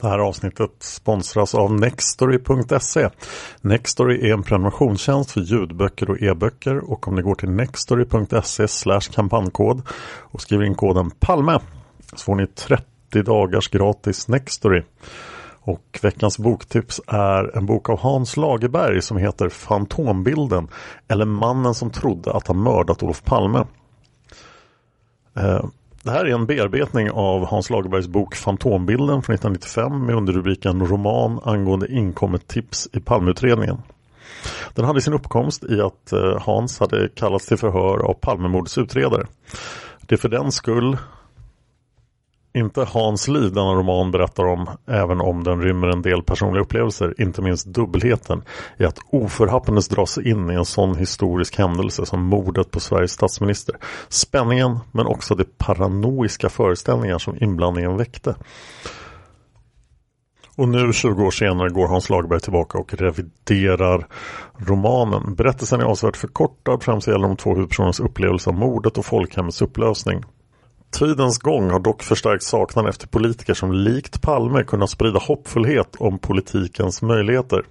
Det här avsnittet sponsras av Nextory.se. Nextory är en prenumerationstjänst för ljudböcker och e-böcker och om ni går till nextory.se kampanjkod och skriver in koden PALME så får ni 30 dagars gratis Nextory. Och veckans boktips är en bok av Hans Lagerberg som heter Fantombilden eller mannen som trodde att han mördat Olof Palme. Eh, det här är en bearbetning av Hans Lagerbergs bok Fantombilden från 1995 med underrubriken Roman angående inkommet tips i Palmeutredningen. Den hade sin uppkomst i att eh, Hans hade kallats till förhör av Palmemordets utredare. Det är för den skull inte Hans liv denna roman berättar om, även om den rymmer en del personliga upplevelser, inte minst dubbelheten i att oförhappandes dras in i en sån historisk händelse som mordet på Sveriges statsminister. Spänningen, men också de paranoiska föreställningar som inblandningen väckte. Och nu 20 år senare går Hans Lagerberg tillbaka och reviderar romanen. Berättelsen är avsevärt förkortad, främst gäller de två huvudpersonernas upplevelse av mordet och folkhemmets upplösning. Tidens gång har dock förstärkt saknaden efter politiker som likt Palme kunnat sprida hoppfullhet om politikens möjligheter.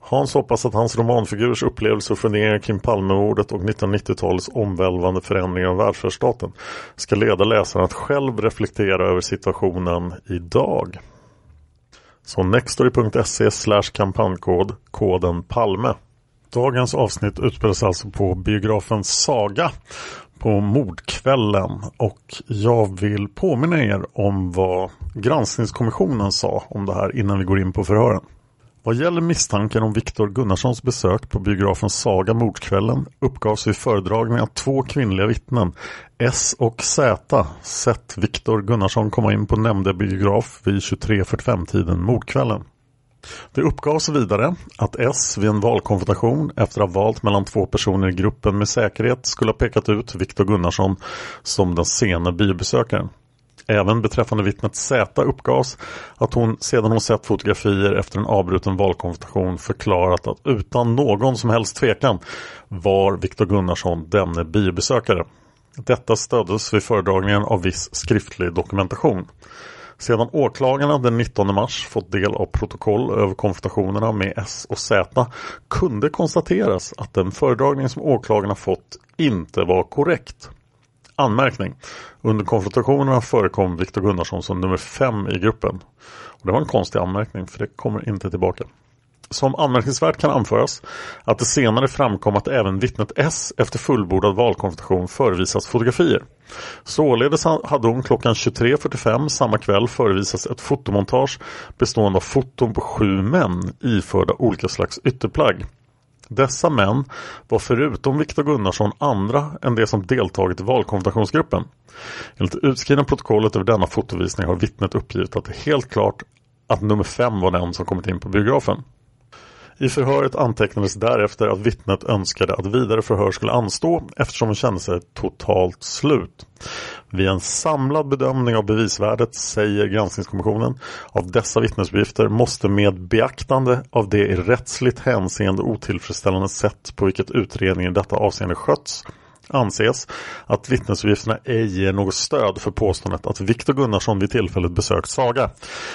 Hans hoppas att hans romanfigurers upplevelser och funderingar kring Palmemordet och 1990-talets omvälvande förändringar av välfärdsstaten ska leda läsaren att själv reflektera över situationen idag. Så nextory.se kampanjkod koden PALME. Dagens avsnitt utspelas alltså på biografen Saga på mordkvällen och jag vill påminna er om vad granskningskommissionen sa om det här innan vi går in på förhören. Vad gäller misstanken om Viktor Gunnarssons besök på biografen Saga mordkvällen uppgavs vid föredragning att två kvinnliga vittnen, S och Z, sett Viktor Gunnarsson komma in på nämnde biograf vid 23.45-tiden mordkvällen. Det uppgavs vidare att S vid en valkonfrontation efter att ha valt mellan två personer i gruppen med säkerhet skulle ha pekat ut Viktor Gunnarsson som den sena biobesökaren. Även beträffande vittnet Z uppgavs att hon sedan hon sett fotografier efter en avbruten valkonfrontation förklarat att utan någon som helst tvekan var Viktor Gunnarsson denne biobesökare. Detta stöddes vid föredragningen av viss skriftlig dokumentation. Sedan åklagarna den 19 mars fått del av protokoll över konfrontationerna med S och Z kunde konstateras att den föredragning som åklagarna fått inte var korrekt. Anmärkning. Under konfrontationerna förekom Viktor Gunnarsson som nummer fem i gruppen. Och det var en konstig anmärkning för det kommer inte tillbaka. Som anmärkningsvärt kan anföras att det senare framkom att även vittnet S efter fullbordad valkonfrontation förevisats fotografier. Således hade hon klockan 23.45 samma kväll förevisats ett fotomontage bestående av foton på sju män iförda olika slags ytterplagg. Dessa män var förutom Viktor Gunnarsson andra än de som deltagit i valkonfrontationsgruppen. Enligt det utskrivna protokollet över denna fotovisning har vittnet uppgivit att det är helt klart att nummer fem var den som kommit in på biografen. I förhöret antecknades därefter att vittnet önskade att vidare förhör skulle anstå eftersom hon kände sig totalt slut. Vid en samlad bedömning av bevisvärdet säger granskningskommissionen av dessa vittnesuppgifter måste med beaktande av det i rättsligt hänseende otillfredsställande sätt på vilket utredningen i detta avseende skötts anses att vittnesuppgifterna ej ger något stöd för påståendet att Viktor Gunnarsson vid tillfället besökt Saga.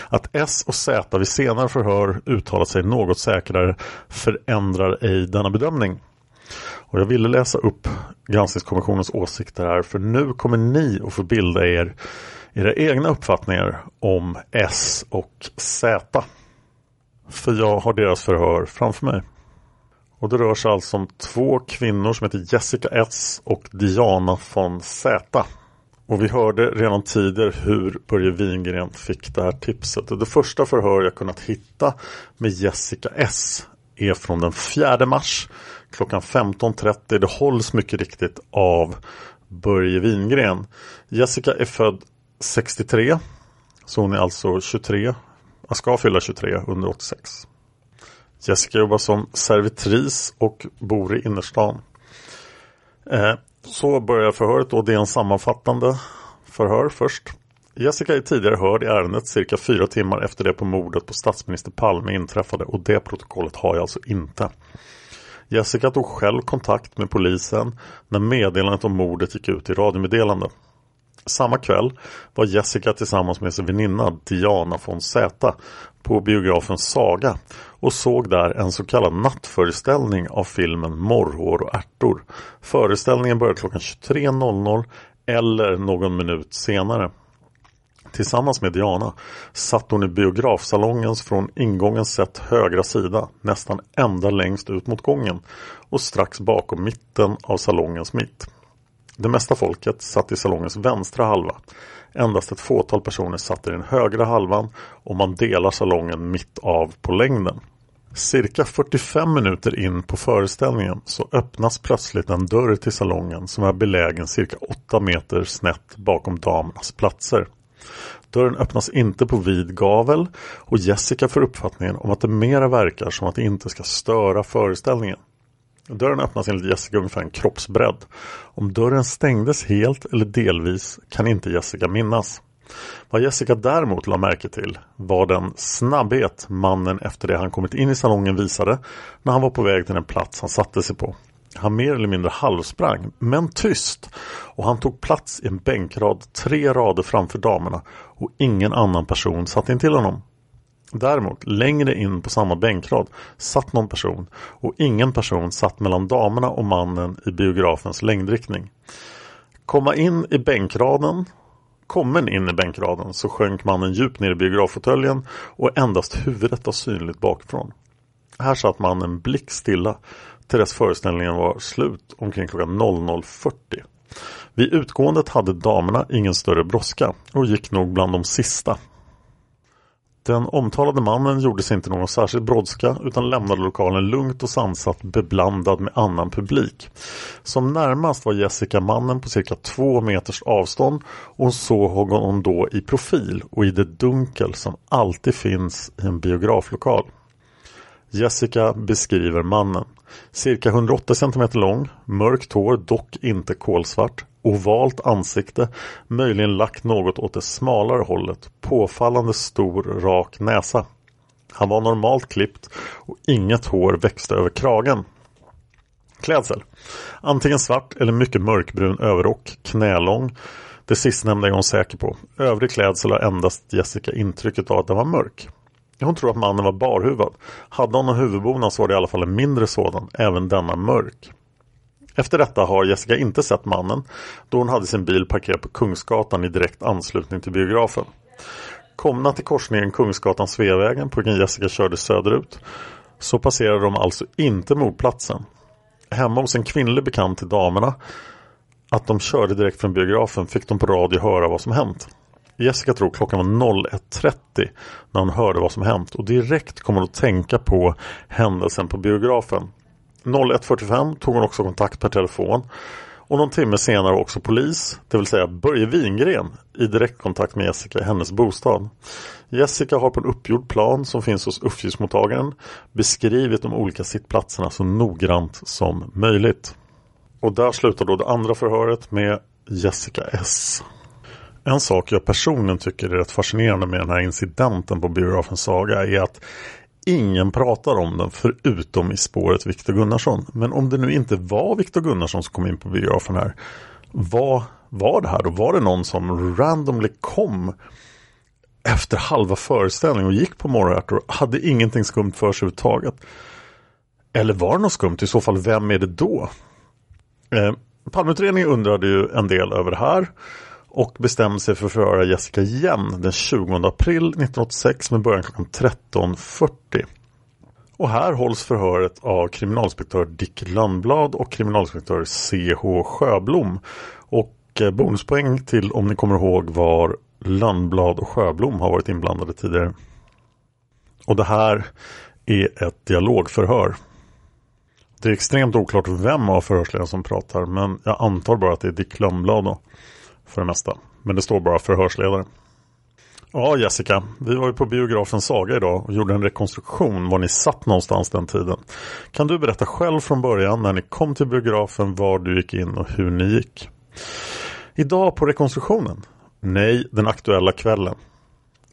Att S och Z vid senare förhör uttalat sig något säkrare förändrar ej denna bedömning. Och jag ville läsa upp granskningskommissionens åsikter här för nu kommer ni att få bilda er era egna uppfattningar om S och Z. För jag har deras förhör framför mig. Och det rör sig alltså om två kvinnor som heter Jessica S och Diana von Z. Och vi hörde redan tidigare hur Börje Wingren fick det här tipset. Och det första förhör jag kunnat hitta med Jessica S är från den 4 mars klockan 15.30. Det hålls mycket riktigt av Börje Wingren. Jessica är född 63. Så hon är alltså 23. Jag ska fylla 23 under 86. Jessica jobbar som servitris och bor i innerstan. Eh, så börjar förhöret och det är en sammanfattande förhör först. Jessica är tidigare hörd i ärendet cirka fyra timmar efter det på mordet på statsminister Palme inträffade och det protokollet har jag alltså inte. Jessica tog själv kontakt med polisen när meddelandet om mordet gick ut i radiomeddelande. Samma kväll var Jessica tillsammans med sin väninna Diana von Z på biografen Saga och såg där en så kallad nattföreställning av filmen Morrhår och ärtor. Föreställningen började klockan 23.00 eller någon minut senare. Tillsammans med Diana satt hon i biografsalongens från ingången sett högra sida nästan ända längst ut mot gången och strax bakom mitten av salongens mitt. Det mesta folket satt i salongens vänstra halva. Endast ett fåtal personer satt i den högra halvan och man delar salongen mitt av på längden. Cirka 45 minuter in på föreställningen så öppnas plötsligt en dörr till salongen som är belägen cirka 8 meter snett bakom damernas platser. Dörren öppnas inte på vid gavel och Jessica får uppfattningen om att det mera verkar som att det inte ska störa föreställningen. Dörren öppnas enligt Jessica ungefär en kroppsbredd. Om dörren stängdes helt eller delvis kan inte Jessica minnas. Vad Jessica däremot la märke till var den snabbhet mannen efter det han kommit in i salongen visade när han var på väg till den plats han satte sig på. Han mer eller mindre halvsprang, men tyst. Och han tog plats i en bänkrad tre rader framför damerna och ingen annan person satt in till honom. Däremot, längre in på samma bänkrad satt någon person och ingen person satt mellan damerna och mannen i biografens längdriktning. Komma in i bänkraden Kommen in i bänkraden så sjönk mannen djupt ner i biograffåtöljen och endast huvudet var synligt bakifrån. Här satt mannen blickstilla till dess föreställningen var slut omkring klockan 00.40. Vid utgåendet hade damerna ingen större brådska och gick nog bland de sista den omtalade mannen gjorde sig inte någon särskild brådska utan lämnade lokalen lugnt och sansat beblandad med annan publik. Som närmast var Jessica mannen på cirka två meters avstånd och hon såg honom då i profil och i det dunkel som alltid finns i en biograflokal. Jessica beskriver mannen. Cirka 108 cm lång, mörkt hår, dock inte kolsvart, ovalt ansikte, möjligen lagt något åt det smalare hållet, påfallande stor rak näsa. Han var normalt klippt och inget hår växte över kragen. Klädsel. Antingen svart eller mycket mörkbrun överrock, knälång. Det sistnämnda är hon säker på. Övrig klädsel har endast Jessica intrycket av att den var mörk. Hon tror att mannen var barhuvad. Hade hon en huvudbonad så var det i alla fall en mindre sådan, även denna mörk. Efter detta har Jessica inte sett mannen då hon hade sin bil parkerad på Kungsgatan i direkt anslutning till biografen. Komna till korsningen Kungsgatan-Sveavägen på vilken Jessica körde söderut så passerade de alltså inte mordplatsen. Hemma hos en kvinnlig bekant till damerna att de körde direkt från biografen fick de på radio höra vad som hänt. Jessica tror klockan var 01.30 när hon hörde vad som hänt och direkt kom hon att tänka på händelsen på biografen. 01.45 tog hon också kontakt per telefon och någon timme senare också polis, det vill säga Börje Wingren i direktkontakt med Jessica i hennes bostad. Jessica har på en uppgjord plan som finns hos uppgiftsmottagaren beskrivit de olika sittplatserna så noggrant som möjligt. Och där slutar då det andra förhöret med Jessica S. En sak jag personligen tycker är rätt fascinerande med den här incidenten på biografen Saga är att ingen pratar om den förutom i spåret Viktor Gunnarsson. Men om det nu inte var Viktor Gunnarsson som kom in på biografen här. Vad var det här då? Var det någon som randomly kom efter halva föreställningen och gick på morgonärtor och hade ingenting skumt för sig överhuvudtaget? Eller var det något skumt? I så fall, vem är det då? Eh, Palmeutredningen undrade ju en del över det här och bestämde sig för att förhöra Jessica igen den 20 april 1986 med början klockan 13.40. Och här hålls förhöret av kriminalinspektör Dick Lundblad och kriminalinspektör C.H. Sjöblom. Och eh, bonuspoäng till om ni kommer ihåg var Lundblad och Sjöblom har varit inblandade tidigare. Och det här är ett dialogförhör. Det är extremt oklart vem av förhörsledarna som pratar men jag antar bara att det är Dick Lundblad då för det mesta. Men det står bara förhörsledare. Ja Jessica, vi var ju på biografen Saga idag och gjorde en rekonstruktion var ni satt någonstans den tiden. Kan du berätta själv från början när ni kom till biografen, var du gick in och hur ni gick? Idag på rekonstruktionen? Nej, den aktuella kvällen.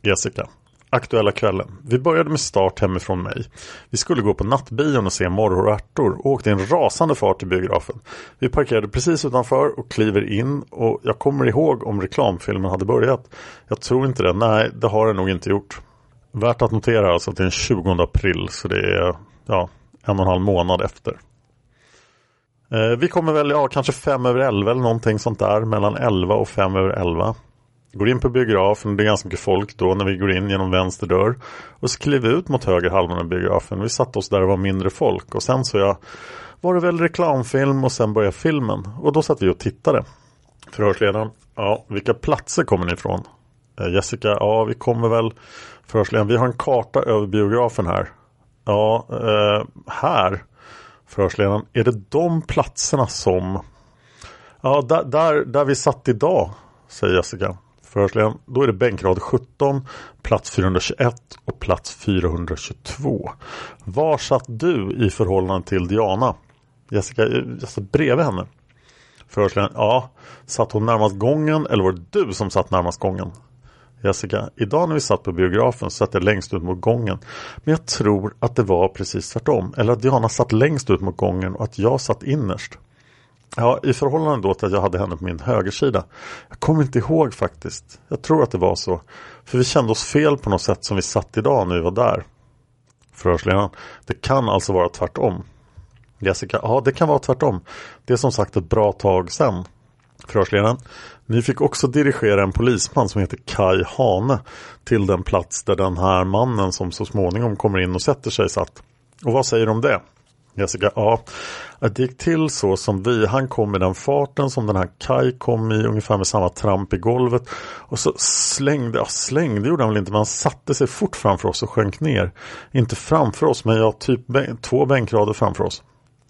Jessica. Aktuella kvällen. Vi började med start hemifrån mig. Vi skulle gå på nattbion och se Morrhår och ärtor och åkte i en rasande fart till biografen. Vi parkerade precis utanför och kliver in och jag kommer ihåg om reklamfilmen hade börjat. Jag tror inte det. Nej, det har den nog inte gjort. Värt att notera alltså att det är den 20 april så det är ja, en och en halv månad efter. Eh, vi kommer väl, ja kanske fem över elva eller någonting sånt där. Mellan elva och fem över elva. Går in på biografen, det är ganska mycket folk då när vi går in genom vänster dörr. Och så kliver vi ut mot höger halvan av biografen. Vi satte oss där det var mindre folk. Och sen så jag, var det väl reklamfilm och sen började filmen. Och då satt vi och tittade. Förhörsledaren, ja vilka platser kommer ni ifrån? Eh, Jessica, ja vi kommer väl Förhörsledaren, vi har en karta över biografen här. Ja, eh, här Förhörsledaren, är det de platserna som Ja, där, där, där vi satt idag, säger Jessica förhörsledaren. Då är det bänkrad 17, plats 421 och plats 422. Var satt du i förhållande till Diana? Jessica, jag satt bredvid henne. Förhörsledaren, ja. Satt hon närmast gången eller var det du som satt närmast gången? Jessica, idag när vi satt på biografen satt jag längst ut mot gången. Men jag tror att det var precis tvärtom. Eller att Diana satt längst ut mot gången och att jag satt innerst. Ja, i förhållande då till att jag hade henne på min högersida. Jag kommer inte ihåg faktiskt. Jag tror att det var så. För vi kände oss fel på något sätt som vi satt idag när vi var där. Förhörsledaren. Det kan alltså vara tvärtom. Jessica. Ja, det kan vara tvärtom. Det är som sagt ett bra tag sedan. Förhörsledaren. Ni fick också dirigera en polisman som heter Kai Hane till den plats där den här mannen som så småningom kommer in och sätter sig satt. Och vad säger du om det? Jessica, ja. Det gick till så som vi, han kom i den farten som den här Kai kom i, ungefär med samma tramp i golvet. Och så slängde, ja slängde gjorde han väl inte, men han satte sig fort framför oss och sjönk ner. Inte framför oss, men jag typ två bänkrader framför oss.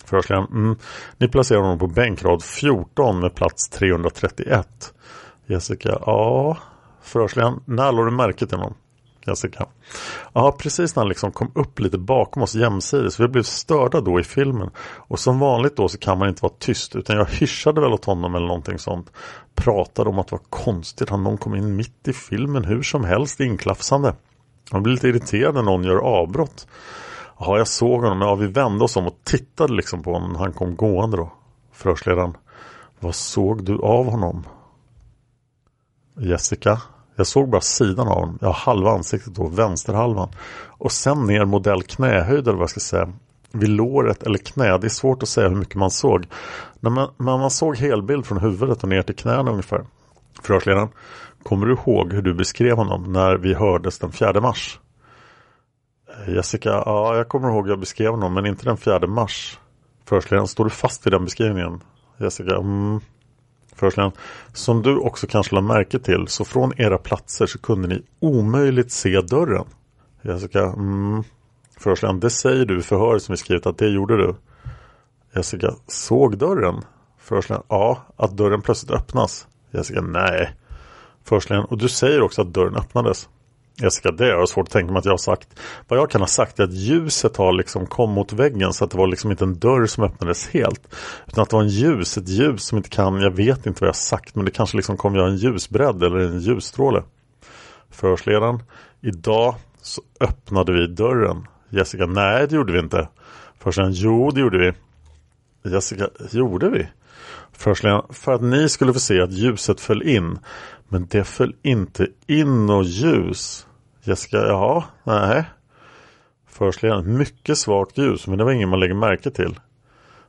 Förhörsledaren, mm, ni placerar honom på bänkrad 14 med plats 331. Jessica, ja. Förhörsledaren, när lade du märke till honom? Jessica. Ja, precis när han liksom kom upp lite bakom oss jämsides. Vi blev störda då i filmen. Och som vanligt då så kan man inte vara tyst. Utan jag hyschade väl åt honom eller någonting sånt. Pratade om att det var konstigt att någon kom in mitt i filmen hur som helst inklafsande. Han blir lite irriterad när någon gör avbrott. Ja, jag såg honom. Ja, vi vände oss om och tittade liksom på honom han kom gående då. Förhörsledaren. Vad såg du av honom? Jessica. Jag såg bara sidan av honom. Ja, halva ansiktet då, vänsterhalvan. Och sen ner modell knähöjd eller vad jag ska säga. Vid låret eller knä. Det är svårt att säga hur mycket man såg. Men man, men man såg helbild från huvudet och ner till knäna ungefär. Förhörsledaren, kommer du ihåg hur du beskrev honom när vi hördes den 4 mars? Eh, Jessica, ja jag kommer ihåg hur jag beskrev honom men inte den 4 mars. Förhörsledaren, står du fast i den beskrivningen? Jessica, mm. Förhörsledaren, som du också kanske lade märke till så från era platser så kunde ni omöjligt se dörren. Jessica, mm. Förhörsledaren, det säger du i förhöret som vi skrivit att det gjorde du. Jessica, såg dörren? Förhörsledaren, ja, att dörren plötsligt öppnas. Jessica, nej. Förhörsledaren, och du säger också att dörren öppnades. Jessica, det har jag svårt att tänka mig att jag har sagt. Vad jag kan ha sagt är att ljuset har liksom kom mot väggen så att det var liksom inte en dörr som öppnades helt. Utan att det var en ljus, ett ljus som inte kan, jag vet inte vad jag har sagt men det kanske liksom kommer göra en ljusbredd eller en ljusstråle. Förhörsledaren, idag så öppnade vi dörren. Jessica, nej det gjorde vi inte. Förhörsledaren, jo det gjorde vi. Jessica, gjorde vi? Förhörsledaren, för att ni skulle få se att ljuset föll in. Men det föll inte in något ljus. Jessica, ja, nej. Förhörsledaren, mycket svagt ljus men det var ingen man lägger märke till.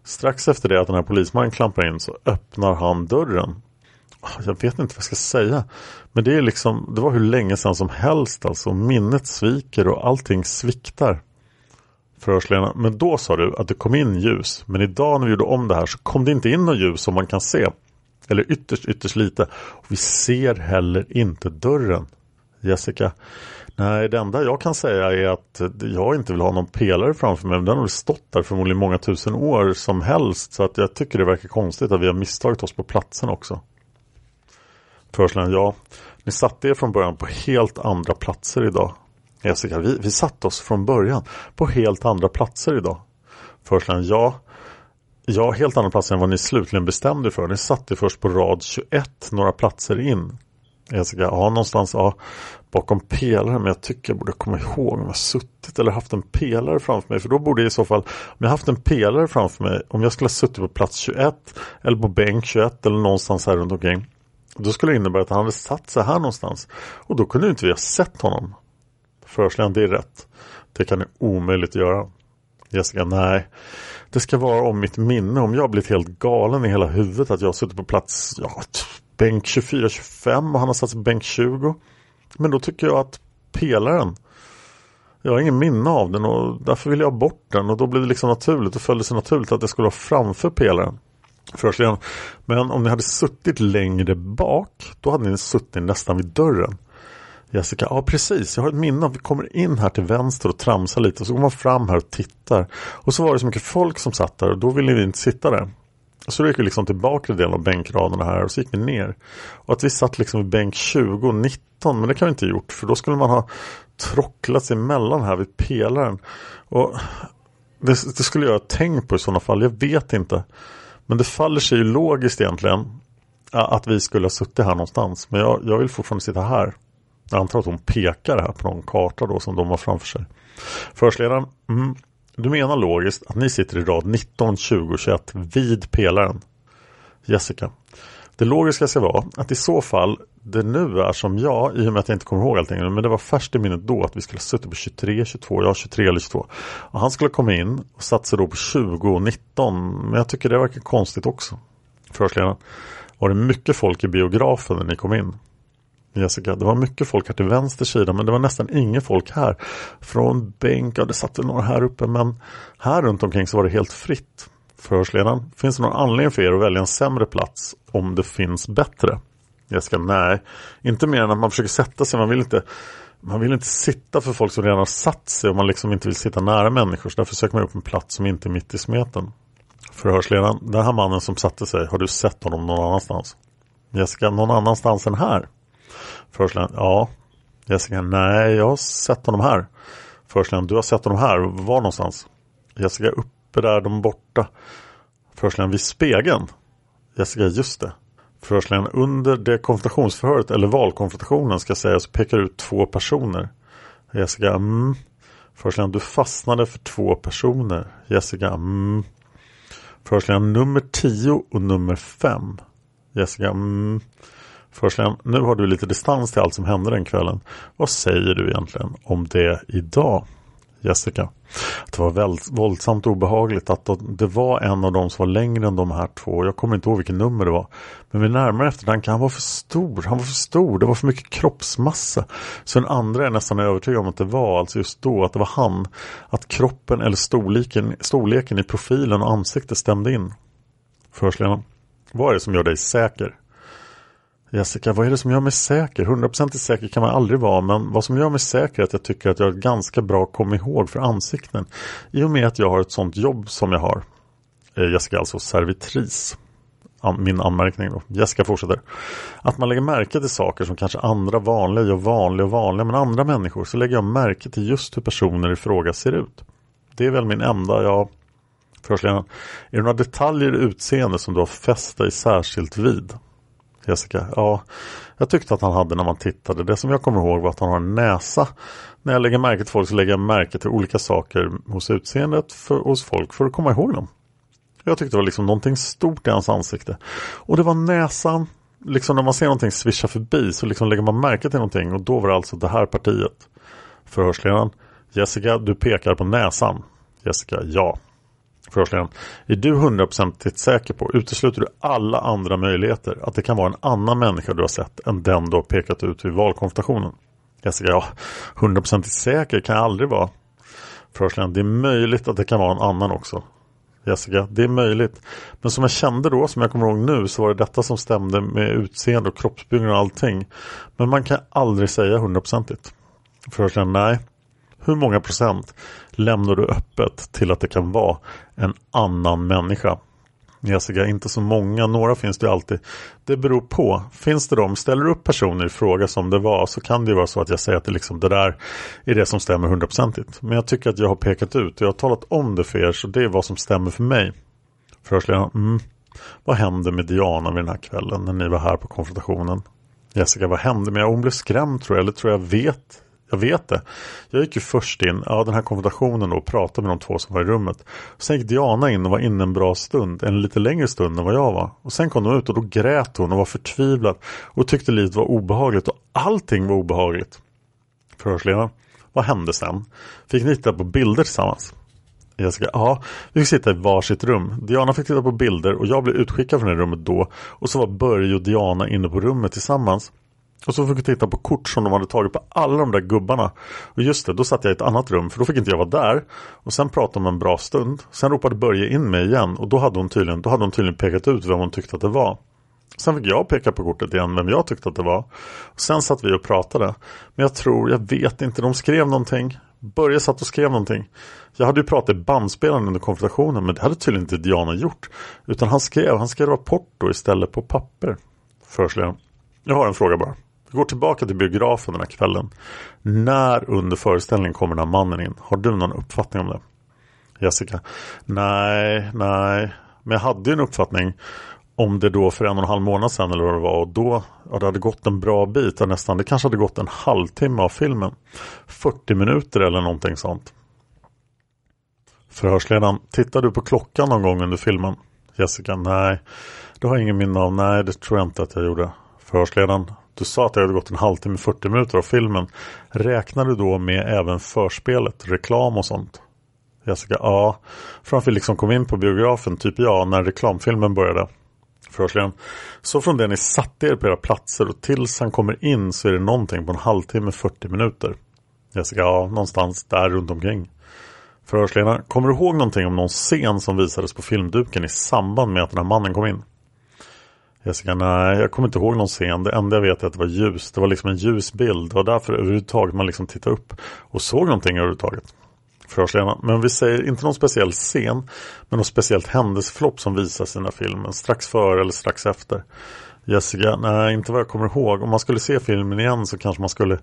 Strax efter det att den här polismannen klampar in så öppnar han dörren. Ah, jag vet inte vad jag ska säga. Men det är liksom, det var hur länge sedan som helst alltså. Minnet sviker och allting sviktar. Förhörsledaren, men då sa du att det kom in ljus. Men idag när vi gjorde om det här så kom det inte in något ljus som man kan se. Eller ytterst, ytterst lite. Och vi ser heller inte dörren. Jessica. Nej, det enda jag kan säga är att jag inte vill ha någon pelare framför mig. Men den har stått där förmodligen många tusen år som helst. Så att jag tycker det verkar konstigt att vi har misstagit oss på platsen också. Förhörsledaren, ja. Ni satte er från början på helt andra platser idag. Jessica, vi, vi satte oss från början på helt andra platser idag. Förhörsledaren, ja. Ja, helt andra platser än vad ni slutligen bestämde för. Ni satt er först på rad 21, några platser in. Jessica, ja någonstans ja, bakom pelaren. Men jag tycker jag borde komma ihåg om jag suttit eller haft en pelare framför mig. För då borde jag i så fall, om jag haft en pelare framför mig, om jag skulle ha suttit på plats 21 eller på bänk 21 eller någonstans här runt omkring. Då skulle det innebära att han hade satt sig här någonstans. Och då kunde inte vi ha sett honom. Förhörsledaren, det är rätt. Det kan ni omöjligt göra. Jessica, nej. Det ska vara om mitt minne. Om jag blivit helt galen i hela huvudet att jag har suttit på plats ja, bänk 24-25 och han har satt sig på bänk 20. Men då tycker jag att pelaren jag har ingen minne av den och därför vill jag ha bort den och då blir det liksom naturligt och följde sig naturligt att det skulle vara framför pelaren. Förhörsledaren. Men om ni hade suttit längre bak då hade ni suttit nästan vid dörren. Jessica, ja precis, jag har ett minne av att vi kommer in här till vänster och tramsar lite och så går man fram här och tittar. Och så var det så mycket folk som satt där och då ville vi inte sitta där. Så då gick vi liksom till bakre delen av bänkraderna här och så gick vi ner. Och att vi satt liksom vid bänk 20 och 19, men det kan vi inte ha gjort för då skulle man ha trocklat sig emellan här vid pelaren. Och det, det skulle jag ha tänkt på i sådana fall, jag vet inte. Men det faller sig ju logiskt egentligen att vi skulle ha suttit här någonstans. Men jag, jag vill fortfarande sitta här. Jag antar att hon pekar här på någon karta då som de har framför sig. Förhörsledaren, mm, du menar logiskt att ni sitter i rad 19, 20, 21 vid pelaren. Jessica. Det logiska ska vara att i så fall det nu är som jag, i och med att jag inte kommer ihåg allting, men det var färskt i minnet då att vi skulle ha suttit på 23, 22, ja 23 eller 22. Och han skulle komma in och satt sig då på 20 och 19, men jag tycker det verkar konstigt också. Förhörsledaren. Var det mycket folk i biografen när ni kom in? Jessica, det var mycket folk här till vänster sida men det var nästan inget folk här. Från bänk, ja det satt väl några här uppe men här runt omkring så var det helt fritt. Förhörsledaren, finns det någon anledning för er att välja en sämre plats om det finns bättre? Jessica, nej. Inte mer än att man försöker sätta sig, man vill inte man vill inte sitta för folk som redan har satt sig och man liksom inte vill sitta nära människor. Så därför söker man upp en plats som inte är mitt i smeten. Förhörsledaren, den här mannen som satte sig, har du sett honom någon annanstans? Jessica, någon annanstans än här? Förhörsledaren, ja. Jessica, nej jag har sett honom här. Förhörsledaren, du har sett honom här, var någonstans? Jessica, uppe där, de borta. Förhörsledaren, vid spegeln. Jessica, just det. Förhörsledaren, under det konfrontationsförhöret eller valkonfrontationen ska sägas pekar ut två personer. Jessica, mm. Förhörsledaren, du fastnade för två personer. Jessica, mm. Förhörsledaren, nummer 10 och nummer 5. Jessica, mm. Förhörsledaren, nu har du lite distans till allt som hände den kvällen. Vad säger du egentligen om det idag? Jessica. Det var väldigt våldsamt obehagligt att det var en av dem som var längre än de här två. Jag kommer inte ihåg vilket nummer det var. Men vid närmare eftertanke, han var för stor. Han var för stor. Det var för mycket kroppsmassa. Så den andra är nästan övertygad om att det var, alltså just då, att det var han. Att kroppen eller storleken, storleken i profilen och ansiktet stämde in. Förhörsledaren. Vad är det som gör dig säker? Jessica, vad är det som gör mig säker? Hundraprocentigt säker kan man aldrig vara, men vad som gör mig säker är att jag tycker att jag har ett ganska bra kom ihåg för ansikten. I och med att jag har ett sånt jobb som jag har. Eh, Jessica alltså servitris. Min anmärkning då. Jessica fortsätter. Att man lägger märke till saker som kanske andra vanliga gör vanliga och vanliga, men andra människor så lägger jag märke till just hur personer i fråga ser ut. Det är väl min enda, ja. Förhörsledaren, är det några detaljer i utseende som du har fäst dig särskilt vid? Jessica, ja, jag tyckte att han hade när man tittade. Det som jag kommer ihåg var att han har en näsa. När jag lägger märke till folk så lägger jag märke till olika saker hos utseendet för, hos folk för att komma ihåg dem. Jag tyckte det var liksom någonting stort i hans ansikte. Och det var näsan. Liksom när man ser någonting svischa förbi så liksom lägger man märke till någonting och då var det alltså det här partiet. Förhörsledaren, Jessica, du pekar på näsan. Jessica, ja. Förhörsledaren, är du hundraprocentigt säker på, utesluter du alla andra möjligheter att det kan vara en annan människa du har sett än den du har pekat ut vid valkonfrontationen? Jessica, ja, hundraprocentigt säker kan jag aldrig vara. Förhörsledaren, det är möjligt att det kan vara en annan också. Jessica, det är möjligt. Men som jag kände då, som jag kommer ihåg nu, så var det detta som stämde med utseende och kroppsbyggnad och allting. Men man kan aldrig säga hundraprocentigt. Förhörsledaren, nej. Hur många procent lämnar du öppet till att det kan vara en annan människa? Jessica, inte så många, några finns det alltid. Det beror på. Finns det de, ställer upp personer i fråga som det var så kan det vara så att jag säger att det, liksom, det där är det som stämmer hundraprocentigt. Men jag tycker att jag har pekat ut och jag har talat om det för er så det är vad som stämmer för mig. Förhörsledaren, mm. Vad hände med Diana vid den här kvällen när ni var här på konfrontationen? Jessica, vad hände med Hon blev skrämd tror jag, eller tror jag vet jag vet det. Jag gick ju först in, ja den här konfrontationen och pratade med de två som var i rummet. Sen gick Diana in och var inne en bra stund, en lite längre stund än vad jag var. Och sen kom de ut och då grät hon och var förtvivlad och tyckte livet var obehagligt och allting var obehagligt. Förhörsledaren, vad hände sen? Fick ni titta på bilder tillsammans? Jessica, ja, vi fick sitta i varsitt rum. Diana fick titta på bilder och jag blev utskickad från det rummet då. Och så var Börje och Diana inne på rummet tillsammans. Och så fick vi titta på kort som de hade tagit på alla de där gubbarna. Och just det, då satt jag i ett annat rum för då fick inte jag vara där. Och sen pratade de en bra stund. Sen ropade Börje in mig igen och då hade hon tydligen, då hade hon tydligen pekat ut vem hon tyckte att det var. Sen fick jag peka på kortet igen vem jag tyckte att det var. Och sen satt vi och pratade. Men jag tror, jag vet inte, de skrev någonting. Börje satt och skrev någonting. Jag hade ju pratat i bandspelaren under konfrontationen men det hade tydligen inte Diana gjort. Utan han skrev, han skrev rapport då istället på papper. Försleden. Jag har en fråga bara. Vi går tillbaka till biografen den här kvällen. När under föreställningen kommer den här mannen in? Har du någon uppfattning om det? Jessica? Nej, nej. Men jag hade ju en uppfattning om det då för en och en halv månad sedan eller vad det var och då ja, det hade gått en bra bit nästan. Det kanske hade gått en halvtimme av filmen. 40 minuter eller någonting sånt. Förhörsledaren, tittar du på klockan någon gång under filmen? Jessica, nej. Det har jag ingen minne av. Nej, det tror jag inte att jag gjorde. Förhörsledaren, du sa att det hade gått en halvtimme, 40 minuter av filmen. Räknar du då med även förspelet, reklam och sånt? Jessica, ja. Från att vi liksom kom in på biografen, typ ja, när reklamfilmen började. Förhörsledaren. Så från det ni satte er på era platser och tills han kommer in så är det någonting på en halvtimme, 40 minuter. Jessica, ja, någonstans där runt omkring. Förhörsledaren, kommer du ihåg någonting om någon scen som visades på filmduken i samband med att den här mannen kom in? Jessica, nej jag kommer inte ihåg någon scen. Det enda jag vet är att det var ljus. Det var liksom en ljus bild. Det var därför överhuvudtaget man liksom tittade upp och såg någonting överhuvudtaget. Förhörsledarna. Men vi säger inte någon speciell scen. Men något speciellt händelseförlopp som visas i den här filmen. Strax före eller strax efter. Jessica, nej inte vad jag kommer ihåg. Om man skulle se filmen igen så kanske man skulle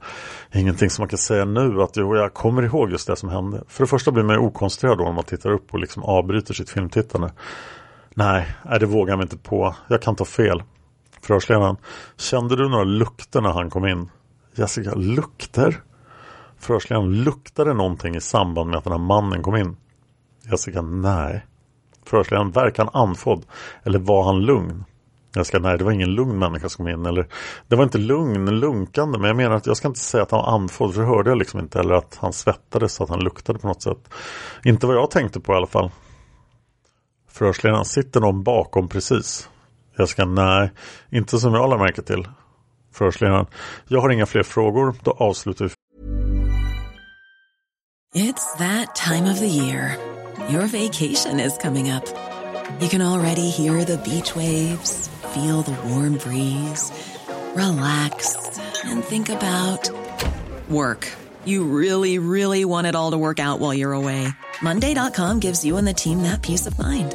Ingenting som man kan säga nu att jo, jag kommer ihåg just det som hände. För det första blir man ju okoncentrerad då när man tittar upp och liksom avbryter sitt filmtittande. Nej, det vågar jag inte på. Jag kan ta fel. Förhörsledaren, kände du några lukter när han kom in? Jessica, lukter? Förhörsledaren, luktade någonting i samband med att den här mannen kom in? Jessica, nej. Förhörsledaren, verkar han andfådd? Eller var han lugn? Jag ska, nej, det var ingen lugn människa som kom in. Eller, det var inte lugn, lunkande, men jag menar att jag ska inte säga att han var andfådd, för det hörde jag liksom inte. Eller att han svettades, så att han luktade på något sätt. Inte vad jag tänkte på i alla fall. Förhörsledaren, sitter någon bakom precis? Jag ska, nej, inte som jag lade märke till. Förhörsledaren, jag har inga fler frågor, då avslutar vi. It's that time of the year. Your vacation is coming up. You can already hear the beach waves, feel the warm breeze, relax and think about work. You really, really want it all to work out while you're away. Monday.com gives you and the team that peace of mind.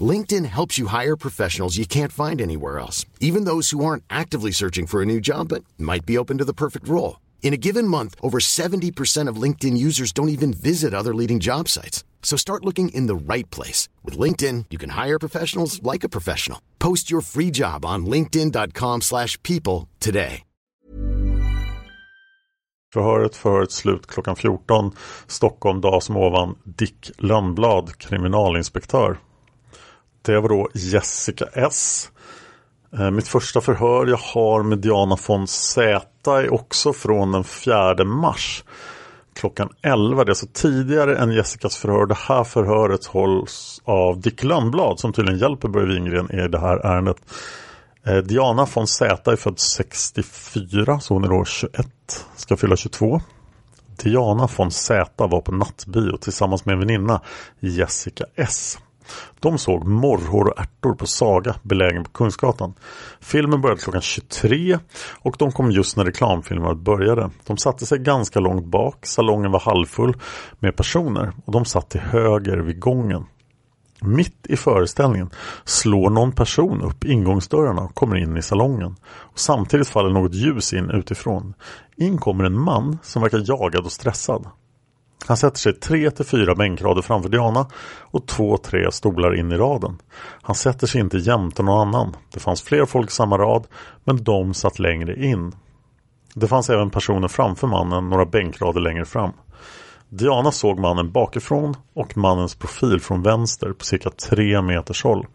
LinkedIn helps you hire professionals you can't find anywhere else, even those who aren't actively searching for a new job but might be open to the perfect role. In a given month, over 70% of LinkedIn users don't even visit other leading job sites. So start looking in the right place. With LinkedIn, you can hire professionals like a professional. Post your free job on linkedin.com slash people today. Förhöret förhöret slut klockan 14. Stockholm, dag som ovan. Dick Lönnblad, kriminalinspektör. Det var då Jessica S. Eh, mitt första förhör jag har med Diana von Z är också från den 4 mars klockan 11. Det är alltså tidigare än Jessicas förhör. Det här förhöret hålls av Dick Lönnblad som tydligen hjälper Börje Wingren i det här ärendet. Eh, Diana von Z är född 64 så hon är då 21, ska fylla 22. Diana von Z var på nattbio tillsammans med en väninna Jessica S. De såg Morrhår och ärtor på Saga belägen på Kungsgatan. Filmen började klockan 23 och de kom just när reklamfilmen började. De satte sig ganska långt bak, salongen var halvfull med personer och de satt till höger vid gången. Mitt i föreställningen slår någon person upp ingångsdörrarna och kommer in i salongen. Och samtidigt faller något ljus in utifrån. In kommer en man som verkar jagad och stressad. Han sätter sig tre till fyra bänkrader framför Diana och två, tre stolar in i raden. Han sätter sig inte jämte någon annan. Det fanns fler folk i samma rad, men de satt längre in. Det fanns även personer framför mannen några bänkrader längre fram. Diana såg mannen bakifrån och mannens profil från vänster på cirka tre meters håll.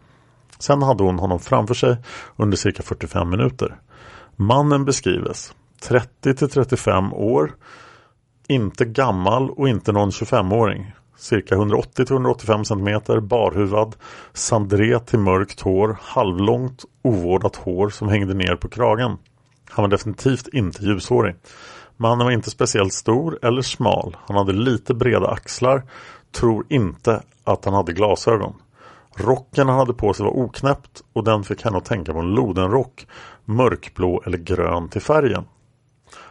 Sen hade hon honom framför sig under cirka 45 minuter. Mannen beskrives 30 till 35 år inte gammal och inte någon 25-åring. Cirka 180-185 cm, barhuvad, sandré till mörkt hår, halvlångt, ovårdat hår som hängde ner på kragen. Han var definitivt inte ljushårig. Mannen var inte speciellt stor eller smal. Han hade lite breda axlar. Tror inte att han hade glasögon. Rocken han hade på sig var oknäppt och den fick henne att tänka på en lodenrock. Mörkblå eller grön till färgen.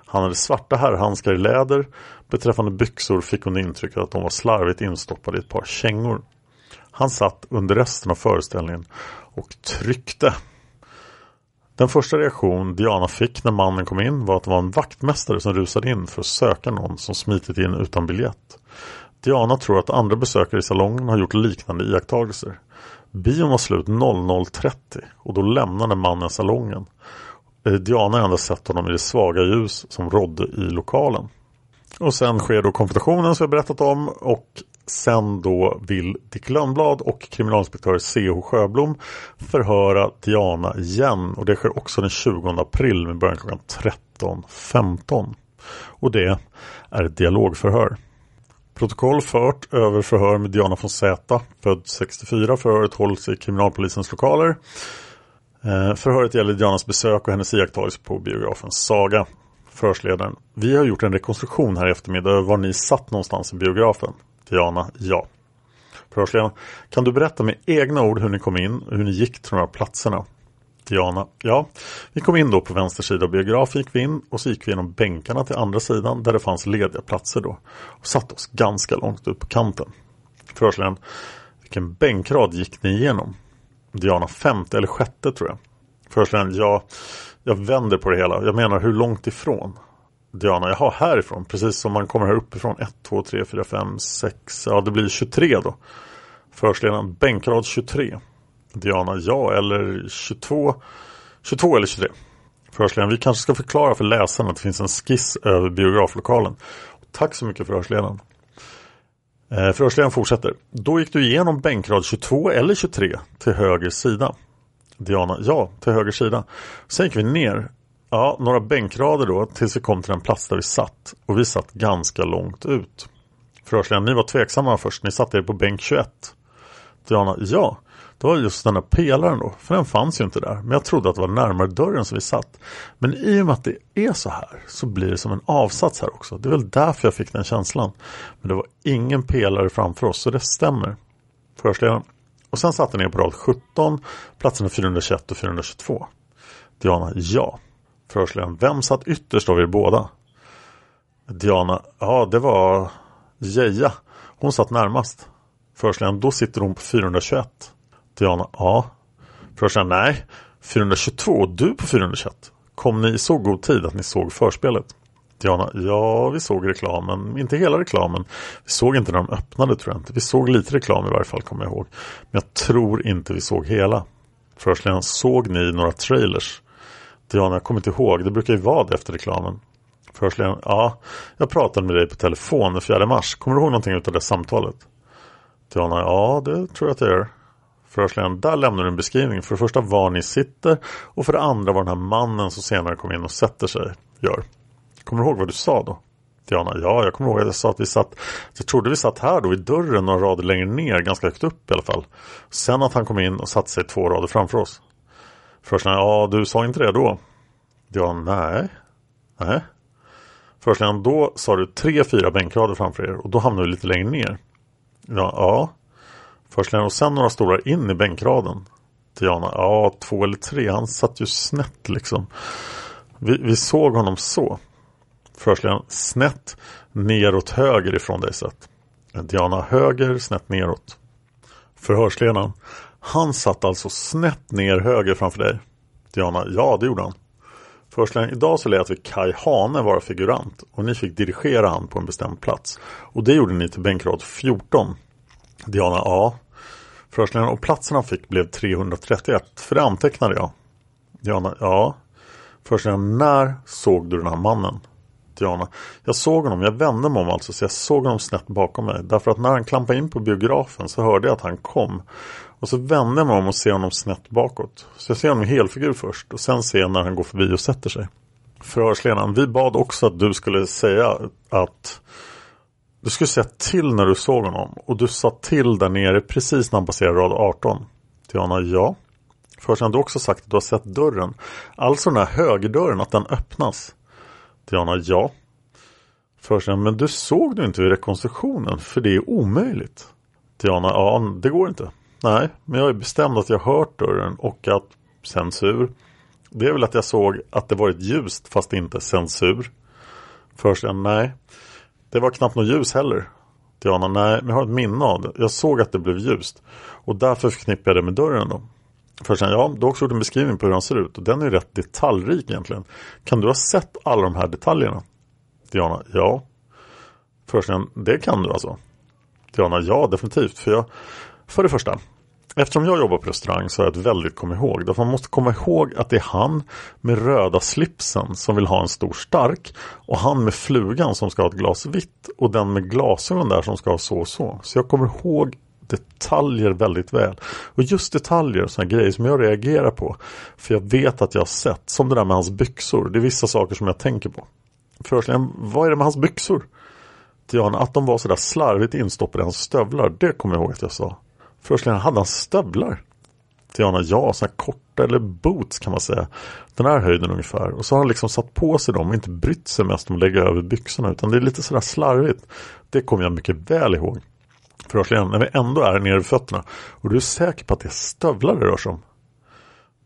Han hade svarta herrhandskar i läder. Beträffande byxor fick hon intrycket att de var slarvigt instoppade i ett par kängor. Han satt under resten av föreställningen och tryckte. Den första reaktion Diana fick när mannen kom in var att det var en vaktmästare som rusade in för att söka någon som smitit in utan biljett. Diana tror att andra besökare i salongen har gjort liknande iakttagelser. Bion var slut 00.30 och då lämnade mannen salongen. Eh, Diana har endast sett honom i det svaga ljus som rådde i lokalen. Och sen sker då konfrontationen som jag berättat om och sen då vill Dick Lönnblad och kriminalinspektör C.H. Sjöblom förhöra Diana igen och det sker också den 20 april med början klockan 13.15. Och det är ett dialogförhör. Protokoll fört över förhör med Diana von Z, född 64. Förhöret hålls i kriminalpolisens lokaler. Eh, förhöret gäller Dianas besök och hennes iakttagelse på biografen Saga. Förhörsledaren. Vi har gjort en rekonstruktion här i eftermiddag över var ni satt någonstans i biografen. Diana. Ja. Förhörsledaren, kan du berätta med egna ord hur ni kom in och hur ni gick till de här platserna? Diana, ja, vi kom in då på vänster sida av biografen. gick vi in och så gick vi genom bänkarna till andra sidan där det fanns lediga platser då och satte oss ganska långt ut på kanten. Förhörsledaren, vilken bänkrad gick ni igenom? Diana, femte eller sjätte tror jag. Förhörsledaren, ja, jag vänder på det hela. Jag menar hur långt ifrån? Diana, jaha härifrån, precis som man kommer här uppifrån. 1, 2, 3, 4, 5, 6, ja det blir 23 då. Förhörsledaren, bänkrad 23. Diana, ja eller 22, 22 eller 23. Förhörsledaren, vi kanske ska förklara för läsarna att det finns en skiss över biograflokalen. Tack så mycket förhörsledaren. Eh, Förhörsledaren fortsätter. Då gick du igenom bänkrad 22 eller 23 till höger sida. Diana, ja, till höger sida. Sen gick vi ner, ja, några bänkrader då tills vi kom till den plats där vi satt. Och vi satt ganska långt ut. Förhörsledaren, ni var tveksamma först, ni satte er på bänk 21. Diana, ja, det var just den här pelaren då, för den fanns ju inte där. Men jag trodde att det var närmare dörren som vi satt. Men i och med att det är så här så blir det som en avsats här också. Det är väl därför jag fick den känslan. Men det var ingen pelare framför oss, så det stämmer. Förhörsledaren. Och sen satte ni på rad 17, platserna 421 och 422. Diana, ja. Förhörsledaren, vem satt ytterst av er båda? Diana, ja det var Geja. Hon satt närmast. Förhörsledaren, då sitter hon på 421. Diana, ja. Förhörsledaren, nej. 422 och du på 421. Kom ni i så god tid att ni såg förspelet? Diana, ja vi såg reklamen, inte hela reklamen. Vi såg inte när de öppnade tror jag inte. Vi såg lite reklam i varje fall kommer jag ihåg. Men jag tror inte vi såg hela. Förhörsledaren, såg ni några trailers? Diana, jag kommer inte ihåg. Det brukar ju vara det efter reklamen. Förhörsledaren, ja, jag pratade med dig på telefon den 4 mars. Kommer du ihåg någonting av det samtalet? Diana, ja det tror jag att jag gör. Förhörsledaren, där lämnar du en beskrivning. För det första var ni sitter och för det andra vad den här mannen som senare kom in och sätter sig gör. Kommer du ihåg vad du sa då? Diana, ja jag kommer ihåg att jag sa att vi satt Jag trodde vi satt här då i dörren några rader längre ner, ganska högt upp i alla fall. Sen att han kom in och satte sig två rader framför oss. Förhörsledaren, ja du sa inte det då? Diana, nej. Nej. Förhörsledaren, då sa du tre, fyra bänkrader framför er och då hamnade du lite längre ner. Ja, ja. Förhörsledaren, och sen några stolar in i bänkraden. Diana, ja två eller tre, han satt ju snett liksom. Vi, vi såg honom så. Förhörsledaren, snett neråt höger ifrån dig sett. Diana, höger, snett neråt. Förhörsledaren, han satt alltså snett ner höger framför dig. Diana, ja det gjorde han. Förhörsledaren, idag så lät vi Kai Hane vara figurant och ni fick dirigera han på en bestämd plats. Och det gjorde ni till bänkrad 14. Diana, ja. Förhörsledaren, och platsen han fick blev 331, för det antecknade jag. Diana, ja. Förhörsledaren, när såg du den här mannen? Diana, jag såg honom, jag vände mig om alltså så jag såg honom snett bakom mig. Därför att när han klampade in på biografen så hörde jag att han kom. Och så vände jag mig om och ser honom snett bakåt. Så jag ser honom i helfigur först och sen ser jag när han går förbi och sätter sig. Förhörsledaren, vi bad också att du skulle säga att du skulle säga till när du såg honom och du sa till där nere precis när han passerade rad 18. Diana, ja. Förhörsledaren, du också sagt att du har sett dörren. Alltså den här högerdörren, att den öppnas. Diana, ja. Först men du såg du inte vid rekonstruktionen för det är omöjligt. Diana, ja det går inte. Nej, men jag är bestämd att jag hört dörren och att censur. Det är väl att jag såg att det varit ljust fast inte censur. Förhörsledaren, nej. Det var knappt något ljus heller. Diana, nej, men jag har ett minne av det. Jag såg att det blev ljust. Och därför förknippar jag det med dörren då. Förhörsledaren, ja, du har också gjort en beskrivning på hur han ser ut. Och den är rätt detaljrik egentligen. Kan du ha sett alla de här detaljerna? Diana, ja. Förhörsledaren, det kan du alltså? Diana, ja definitivt. För, jag, för det första, Eftersom jag jobbar på restaurang så har jag ett väldigt kom ihåg. Därför man måste komma ihåg att det är han med röda slipsen som vill ha en stor stark. Och han med flugan som ska ha ett glas vitt. Och den med glasögon där som ska ha så och så. Så jag kommer ihåg detaljer väldigt väl. Och just detaljer och sådana grejer som jag reagerar på. För jag vet att jag har sett. Som det där med hans byxor. Det är vissa saker som jag tänker på. Förhörsledaren, vad är det med hans byxor? Diana, att de var sådär slarvigt instoppade i hans stövlar. Det kommer jag ihåg att jag sa. Förstligen, hade han stövlar? Tiana, ja, sådana korta eller boots kan man säga. Den här höjden ungefär. Och så har han liksom satt på sig dem och inte brytt sig mest om att lägga över byxorna. Utan det är lite sådär slarvigt. Det kommer jag mycket väl ihåg. Förhörsledaren, när vi ändå är nere vid fötterna och du är säker på att det är stövlar det rör sig om?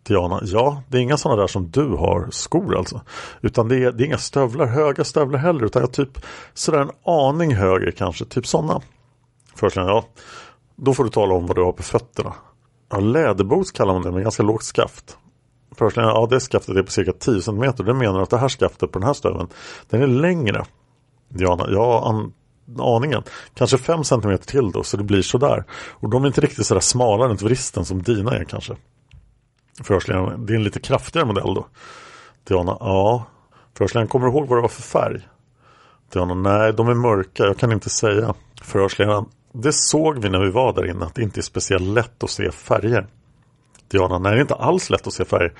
Diana, ja, det är inga sådana där som du har, skor alltså. Utan det är, det är inga stövlar, höga stövlar heller, utan jag typ sådär en aning högre kanske, typ sådana. Förhörsledaren, ja, då får du tala om vad du har på fötterna. Ja, läderboots kallar man det med ganska lågt skaft. Förhörsledaren, ja det skaftet är på cirka 10 cm. Det menar att det här skaftet på den här stöveln, den är längre. Diana, ja, an, aningen. Kanske 5 cm till då, så det blir sådär. Och de är inte riktigt sådär smala runt vristen som dina är kanske. Förhörsledaren, det är en lite kraftigare modell då. Diana, ja. Förhörsledaren, kommer du ihåg vad det var för färg? Diana, nej, de är mörka, jag kan inte säga. Förhörsledaren, det såg vi när vi var där inne, att det inte är speciellt lätt att se färger. Diana, nej det är inte alls lätt att se färger.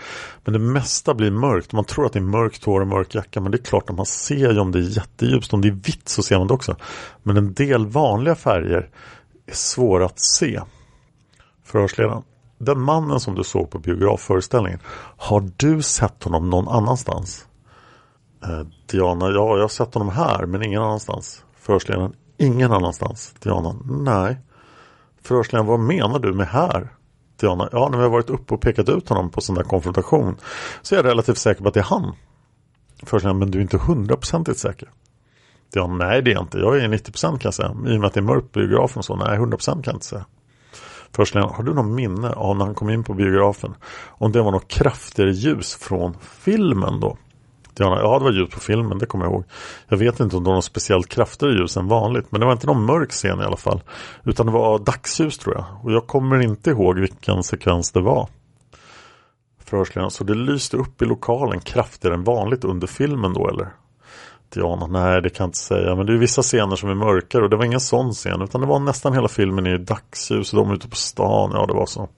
Men det mesta blir mörkt. Man tror att det är mörkt hår och mörk jacka. Men det är klart att man ser ju om det är jätteljust. Om det är vitt så ser man det också. Men en del vanliga färger är svåra att se. Förhörsledaren. Den mannen som du såg på biografföreställningen. Har du sett honom någon annanstans? Eh, Diana, ja jag har sett honom här men ingen annanstans. Förhörsledaren. Ingen annanstans. Diana, nej. Förhörsledaren, vad menar du med här? Diana, ja när vi har varit uppe och pekat ut honom på sån där konfrontation så är jag relativt säker på att det är han. Förhörsledaren, men du är inte hundraprocentigt säker. Diana, nej det är jag inte. Jag är 90% kan jag säga. I och med att det är mörkt på biografen och så. Nej, 100% kan jag inte säga. Förhörsledaren, har du någon minne av när han kom in på biografen? Om det var något kraftigare ljus från filmen då? Diana, ja det var ljus på filmen, det kommer jag ihåg. Jag vet inte om det var något speciellt kraftigare ljus än vanligt. Men det var inte någon mörk scen i alla fall. Utan det var dagsljus tror jag. Och jag kommer inte ihåg vilken sekvens det var. Förhörsledaren, så det lyste upp i lokalen kraftigare än vanligt under filmen då eller? Diana, nej det kan jag inte säga. Men det är vissa scener som är mörkare och det var ingen sån scen. Utan det var nästan hela filmen i dagsljus och de ute på stan. Ja det var så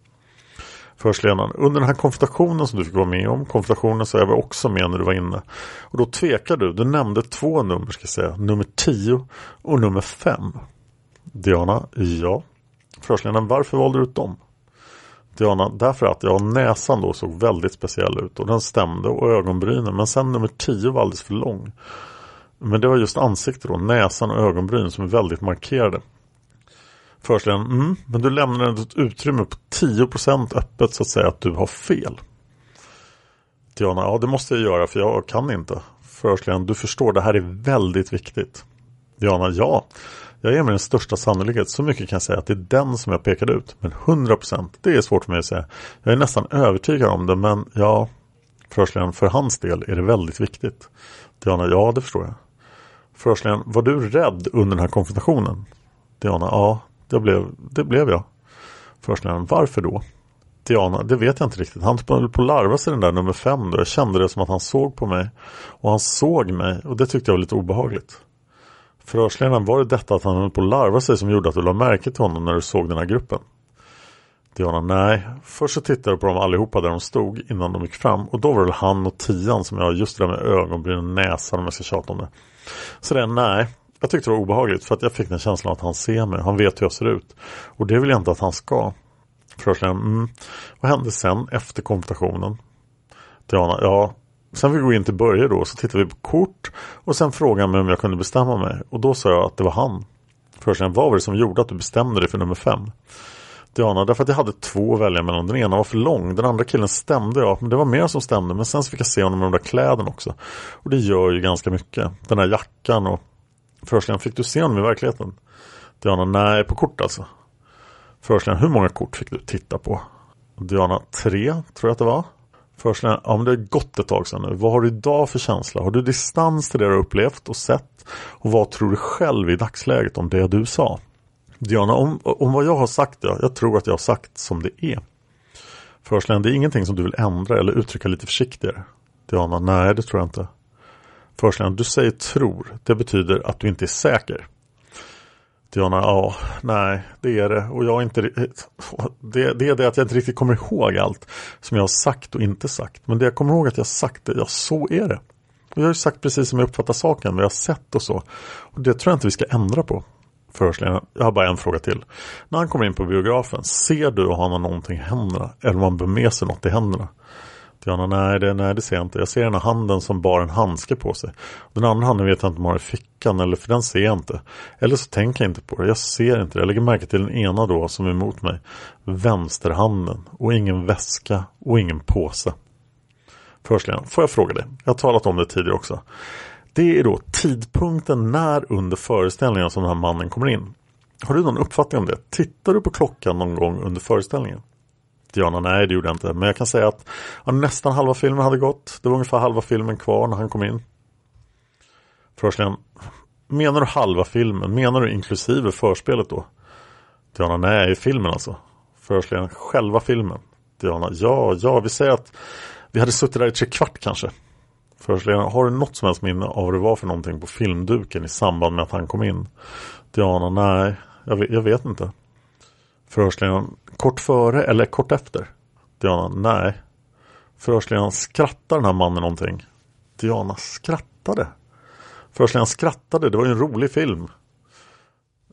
förhörsledaren. Under den här konfrontationen som du fick vara med om, konfrontationen så är jag också med när du var inne. Och då tvekar du, du nämnde två nummer ska jag säga, nummer 10 och nummer 5. Diana, ja. Förhörsledaren, varför valde du ut dem? Diana, därför att jag näsan då såg väldigt speciell ut och den stämde och ögonbrynen. Men sen nummer 10 var alldeles för lång. Men det var just ansiktet då, näsan och ögonbryn som är väldigt markerade föreställan, mm, men du lämnar ett utrymme på 10% öppet så att säga att du har fel. Diana, ja det måste jag göra för jag kan inte. Föreställaren, du förstår det här är väldigt viktigt. Diana, ja. Jag ger mig den största sannolikhet. Så mycket kan jag säga att det är den som jag pekade ut. Men 100% det är svårt för mig att säga. Jag är nästan övertygad om det men ja. Förhörsledaren, för hans del är det väldigt viktigt. Diana, ja det förstår jag. Förhörsledaren, var du rädd under den här konfrontationen? Diana, ja det blev, det blev jag. Förstnämnd. Varför då? Diana, det vet jag inte riktigt. Han höll på att larva sig den där nummer fem då. Jag kände det som att han såg på mig. Och han såg mig och det tyckte jag var lite obehagligt. Förhörsledaren, var det detta att han höll på att larva sig som gjorde att du lade märke till honom när du såg den här gruppen? Diana, nej. Först så tittade jag på dem allihopa där de stod innan de gick fram. Och då var det han och tian som jag, just det där med ögonbryn och näsan om jag ska tjata om det. Så det, nej. Jag tyckte det var obehagligt för att jag fick den känslan att han ser mig. Han vet hur jag ser ut. Och det vill jag inte att han ska. Förhörsledaren, mm. Vad hände sen efter konfrontationen? Diana, ja. Sen vi går in till Börje då så tittar vi på kort. Och sen frågade han mig om jag kunde bestämma mig. Och då sa jag att det var han. Förhörsledaren, vad var det som gjorde att du bestämde dig för nummer fem? Diana, därför att jag hade två att välja mellan. Den ena var för lång, den andra killen stämde jag. Men det var mer som stämde. Men sen så fick jag se honom med de där kläderna också. Och det gör ju ganska mycket. Den här jackan och Förhörsledaren, fick du se honom i verkligheten? Diana, nej på kort alltså. Förhörsledaren, hur många kort fick du titta på? Diana, tre tror jag att det var. Förhörsledaren, ja men det har gått ett tag sedan nu. Vad har du idag för känsla? Har du distans till det du har upplevt och sett? Och vad tror du själv i dagsläget om det du sa? Diana, om, om vad jag har sagt, ja, jag tror att jag har sagt som det är. Förhörsledaren, det är ingenting som du vill ändra eller uttrycka lite försiktigare. Diana, nej det tror jag inte. Förhörsledaren, du säger tror. Det betyder att du inte är säker. Diana, ja, nej, det är det. Och jag inte det, det är det att jag inte riktigt kommer ihåg allt som jag har sagt och inte sagt. Men det jag kommer ihåg att jag har sagt det, ja så är det. Och jag har ju sagt precis som jag uppfattar saken, vad jag har sett och så. Och det tror jag inte vi ska ändra på. Förhörsledaren, jag har bara en fråga till. När han kommer in på biografen, ser du att han har någonting i händerna? Eller om han bär med sig något i händerna? Diana, nej det, nej det ser jag inte. Jag ser den här handen som bar en handske på sig. Den andra handen vet jag inte om har i fickan eller för den ser jag inte. Eller så tänker jag inte på det. Jag ser inte det. Jag lägger märke till den ena då som är emot mig. Vänsterhanden och ingen väska och ingen påse. Förstligen, får jag fråga dig? Jag har talat om det tidigare också. Det är då tidpunkten när under föreställningen som den här mannen kommer in. Har du någon uppfattning om det? Tittar du på klockan någon gång under föreställningen? Diana, nej det gjorde jag inte. Men jag kan säga att ja, nästan halva filmen hade gått. Det var ungefär halva filmen kvar när han kom in. Förhörsledaren, menar du halva filmen? Menar du inklusive förspelet då? Diana, nej, filmen alltså. Förhörsledaren, själva filmen. Diana, ja, ja, vi säger att vi hade suttit där i tre kvart kanske. Förhörsledaren, har du något som helst minne av vad det var för någonting på filmduken i samband med att han kom in? Diana, nej, jag vet, jag vet inte. Förhörsledaren, kort före eller kort efter? Diana, nej. Förhörsledaren, skrattar den här mannen någonting? Diana skrattade. Förhörsledaren skrattade, det var ju en rolig film.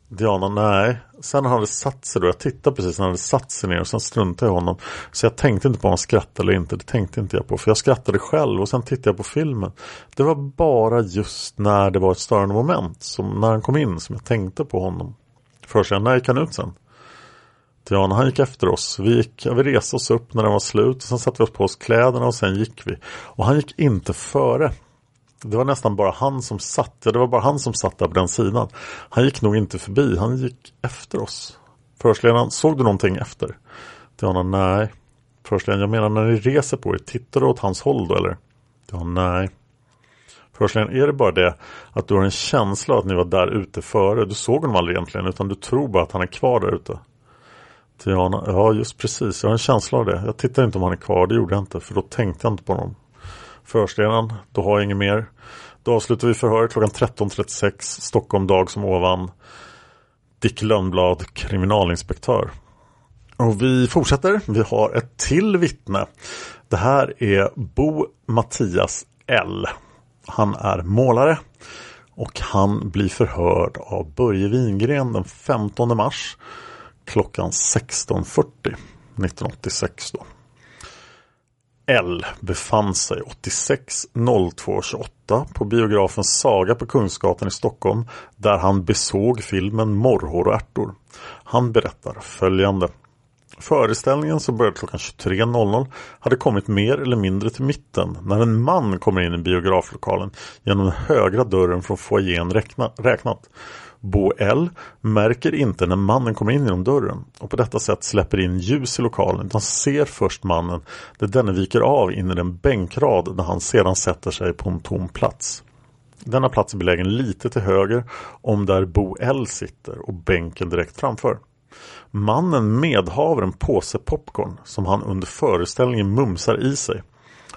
Diana, nej. Sen han hade satt sig då, jag tittade precis när han hade satt sig ner och sen struntade jag i honom. Så jag tänkte inte på om han skrattade eller inte, det tänkte inte jag på. För jag skrattade själv och sen tittade jag på filmen. Det var bara just när det var ett störande moment, som när han kom in, som jag tänkte på honom. Först när gick han ut sen? Diana, han gick efter oss. Vi, gick, ja, vi reste oss upp när den var slut. Och sen satte vi oss på oss kläderna och sen gick vi. Och han gick inte före. Det var nästan bara han som satt, ja det var bara han som satt där på den sidan. Han gick nog inte förbi, han gick efter oss. Förhörsledaren, såg du någonting efter? Diana, nej. Förhörsledaren, jag menar när ni reser på er, tittar du åt hans håll då eller? Diana, nej. Förhörsledaren, är det bara det att du har en känsla att ni var där ute före? Du såg honom aldrig egentligen utan du tror bara att han är kvar där ute. Diana, ja just precis, jag har en känsla av det. Jag tittar inte om han är kvar, det gjorde jag inte för då tänkte jag inte på honom förstenen. Då har jag inget mer. Då avslutar vi förhöret klockan 13.36 Stockholm dag som ovan. Dick Lönnblad, kriminalinspektör. Och vi fortsätter. Vi har ett till vittne. Det här är Bo Mattias L. Han är målare och han blir förhörd av Börje Wingren den 15 mars klockan 16.40 1986 då. L befann sig 86.02.28 på biografen Saga på Kungsgatan i Stockholm där han besåg filmen Morrhår och ärtor. Han berättar följande. Föreställningen som började klockan 23.00 hade kommit mer eller mindre till mitten när en man kommer in i biograflokalen genom den högra dörren från foajén räknat. Bo L märker inte när mannen kommer in genom dörren och på detta sätt släpper in ljus i lokalen utan ser först mannen där denne viker av in i den bänkrad där han sedan sätter sig på en tom plats. Denna plats är belägen lite till höger om där Bo L sitter och bänken direkt framför. Mannen medhaver en påse popcorn som han under föreställningen mumsar i sig.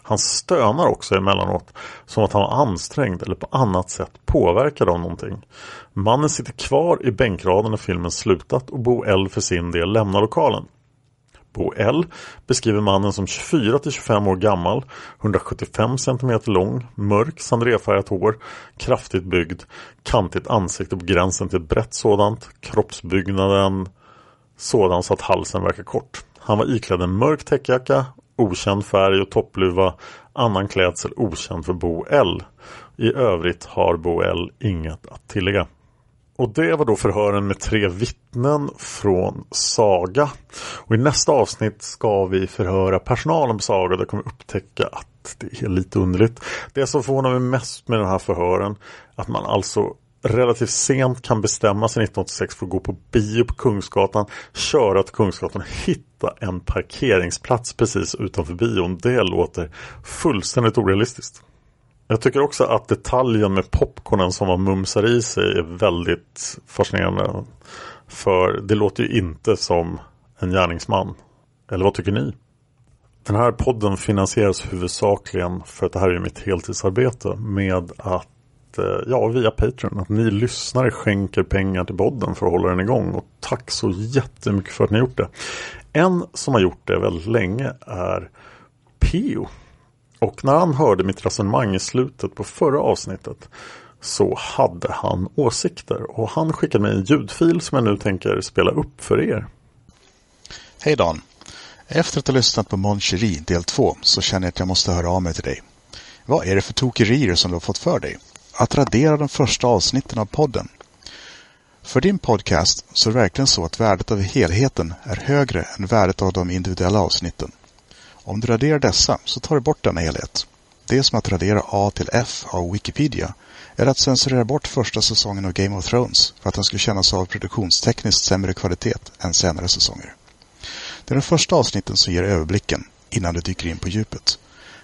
Han stönar också emellanåt som att han var ansträngd eller på annat sätt påverkad av någonting. Mannen sitter kvar i bänkraden när filmen slutat och Bo L för sin del lämnar lokalen. Bo L beskriver mannen som 24 till 25 år gammal, 175 cm lång, mörk sandrefärgat hår, kraftigt byggd, kantigt ansikte på gränsen till ett brett sådant, kroppsbyggnaden sådan så att halsen verkar kort. Han var iklädd en mörk täckjacka, okänd färg och toppluva, annan klädsel okänd för Bo L. I övrigt har Bo L inget att tillägga. Och det var då förhören med tre vittnen från Saga. Och i nästa avsnitt ska vi förhöra personalen på Saga. Där kommer vi upptäcka att det är lite underligt. Det som förvånar mig mest med den här förhören att man alltså relativt sent kan bestämma sig 1986 för att gå på bio på Kungsgatan, köra till Kungsgatan och hitta en parkeringsplats precis utanför bion. Det låter fullständigt orealistiskt. Jag tycker också att detaljen med popcornen som man mumsar i sig är väldigt fascinerande. För det låter ju inte som en gärningsman. Eller vad tycker ni? Den här podden finansieras huvudsakligen för att det här är mitt heltidsarbete med att att, eh, ja, via Patreon. Att ni lyssnare skänker pengar till podden för att hålla den igång. Och tack så jättemycket för att ni gjort det. En som har gjort det väldigt länge är Pio. Och när han hörde mitt resonemang i slutet på förra avsnittet så hade han åsikter och han skickade mig en ljudfil som jag nu tänker spela upp för er. Hej Dan! Efter att ha lyssnat på Mon del 2 så känner jag att jag måste höra av mig till dig. Vad är det för tokerier som du har fått för dig? Att radera de första avsnitten av podden. För din podcast så är det verkligen så att värdet av helheten är högre än värdet av de individuella avsnitten. Om du raderar dessa så tar du bort denna helhet. Det är som att radera A till F av Wikipedia eller att censurera bort första säsongen av Game of Thrones för att den skulle kännas av produktionstekniskt sämre kvalitet än senare säsonger. Det är de första avsnitten som ger överblicken innan du dyker in på djupet.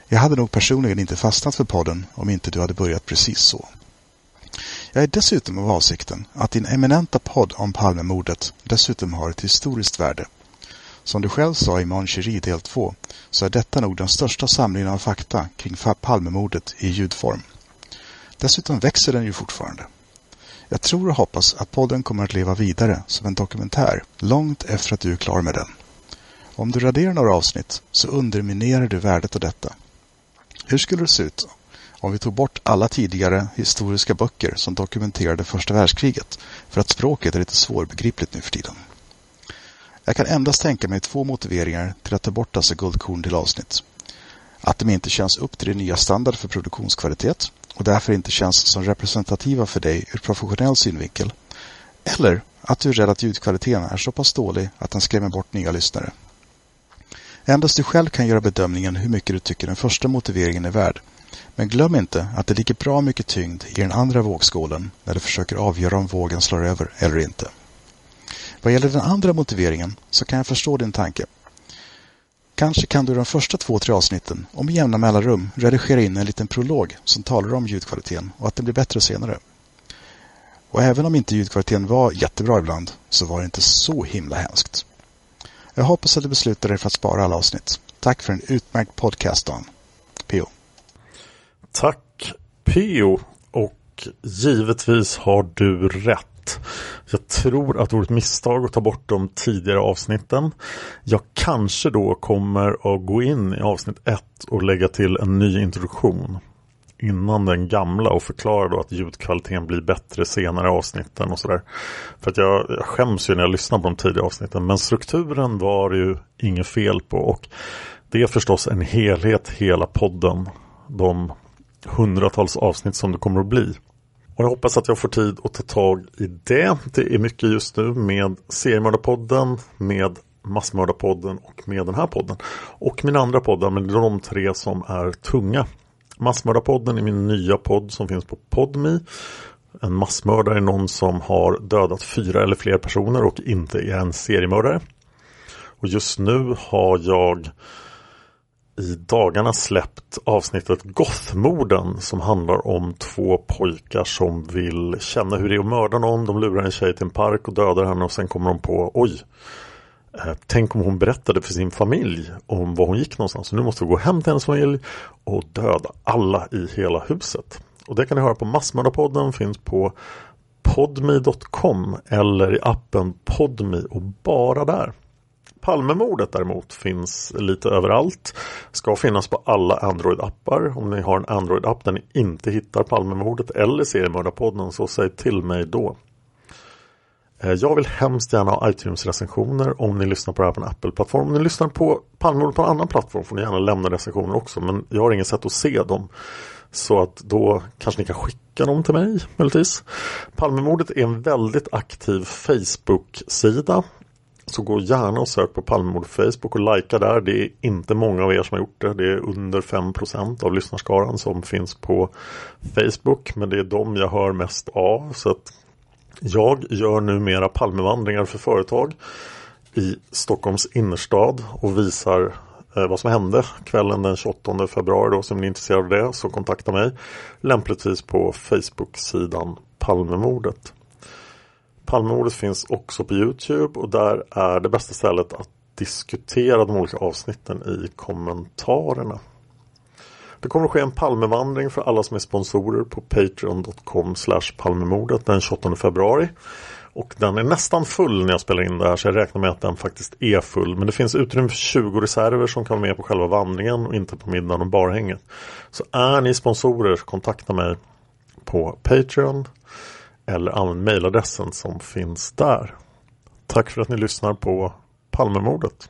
Jag hade nog personligen inte fastnat för podden om inte du hade börjat precis så. Jag är dessutom av avsikten att din eminenta podd om Palmemordet dessutom har ett historiskt värde. Som du själv sa i Moncherie del 2 så är detta nog den största samlingen av fakta kring Palmemordet i ljudform. Dessutom växer den ju fortfarande. Jag tror och hoppas att podden kommer att leva vidare som en dokumentär långt efter att du är klar med den. Om du raderar några avsnitt så underminerar du värdet av detta. Hur skulle det se ut om vi tog bort alla tidigare historiska böcker som dokumenterade första världskriget för att språket är lite svårbegripligt nu för tiden? Jag kan endast tänka mig två motiveringar till att ta bort dessa guldkorn till avsnitt. Att de inte känns upp till din nya standard för produktionskvalitet och därför inte känns som representativa för dig ur professionell synvinkel. Eller att du är rädd att ljudkvaliteten är så pass dålig att den skrämmer bort nya lyssnare. Endast du själv kan göra bedömningen hur mycket du tycker den första motiveringen är värd. Men glöm inte att det ligger bra mycket tyngd i den andra vågskålen när du försöker avgöra om vågen slår över eller inte. Vad gäller den andra motiveringen så kan jag förstå din tanke. Kanske kan du i de första två, tre avsnitten och med jämna mellanrum redigera in en liten prolog som talar om ljudkvaliteten och att den blir bättre senare. Och även om inte ljudkvaliteten var jättebra ibland så var det inte så himla hemskt. Jag hoppas att du beslutar dig för att spara alla avsnitt. Tack för en utmärkt podcast, Dan. P.O. Tack P.O. Och givetvis har du rätt. Jag tror att det vore ett misstag att ta bort de tidigare avsnitten. Jag kanske då kommer att gå in i avsnitt 1 och lägga till en ny introduktion innan den gamla och förklara då att ljudkvaliteten blir bättre senare avsnitten och sådär. För att jag, jag skäms ju när jag lyssnar på de tidiga avsnitten men strukturen var det ju inget fel på och det är förstås en helhet hela podden. De hundratals avsnitt som det kommer att bli. Och jag hoppas att jag får tid att ta tag i det. Det är mycket just nu med Seriemördarpodden, med Massmördarpodden och med den här podden. Och min andra poddar, men de tre som är tunga. Massmördarpodden är min nya podd som finns på Podmi. En massmördare är någon som har dödat fyra eller fler personer och inte är en seriemördare. Och just nu har jag i dagarna släppt avsnittet Gothmorden som handlar om två pojkar som vill känna hur det är att mörda någon. De lurar en tjej till en park och dödar henne och sen kommer de på oj Eh, tänk om hon berättade för sin familj om var hon gick någonstans. Så nu måste vi gå hem till hennes familj och döda alla i hela huset. Och det kan ni höra på Massmördarpodden, finns på podme.com eller i appen Podme och bara där. Palmemordet däremot finns lite överallt. Ska finnas på alla Android-appar. Om ni har en Android-app där ni inte hittar Palmemordet eller Seriemördarpodden så säg till mig då. Eh, jag vill hemskt gärna ha iTunes-recensioner om ni lyssnar på det här på en Apple-plattform. Om ni lyssnar på Palmemordet på en annan plattform får ni gärna lämna recensioner också. Men jag har inget sätt att se dem. Så att då kanske ni kan skicka dem till mig möjligtvis. Palmemordet är en väldigt aktiv Facebook-sida så gå gärna och sök på Palmemordet Facebook och likea där. Det är inte många av er som har gjort det. Det är under 5% av lyssnarskaran som finns på Facebook. Men det är de jag hör mest av. Så att jag gör numera Palmevandringar för företag i Stockholms innerstad och visar eh, vad som hände kvällen den 28 februari. Då, som ni är intresserade av det så kontakta mig lämpligtvis på Facebook-sidan Palmemordet. Palmemordet finns också på Youtube och där är det bästa stället att diskutera de olika avsnitten i kommentarerna. Det kommer att ske en Palmevandring för alla som är sponsorer på patreon.com palmemordet den 28 februari. Och den är nästan full när jag spelar in det här så jag räknar med att den faktiskt är full. Men det finns utrymme för 20 reserver som kan vara med på själva vandringen och inte på middagen och barhänget. Så är ni sponsorer, kontakta mig på Patreon eller använd mejladressen som finns där. Tack för att ni lyssnar på Palmemordet.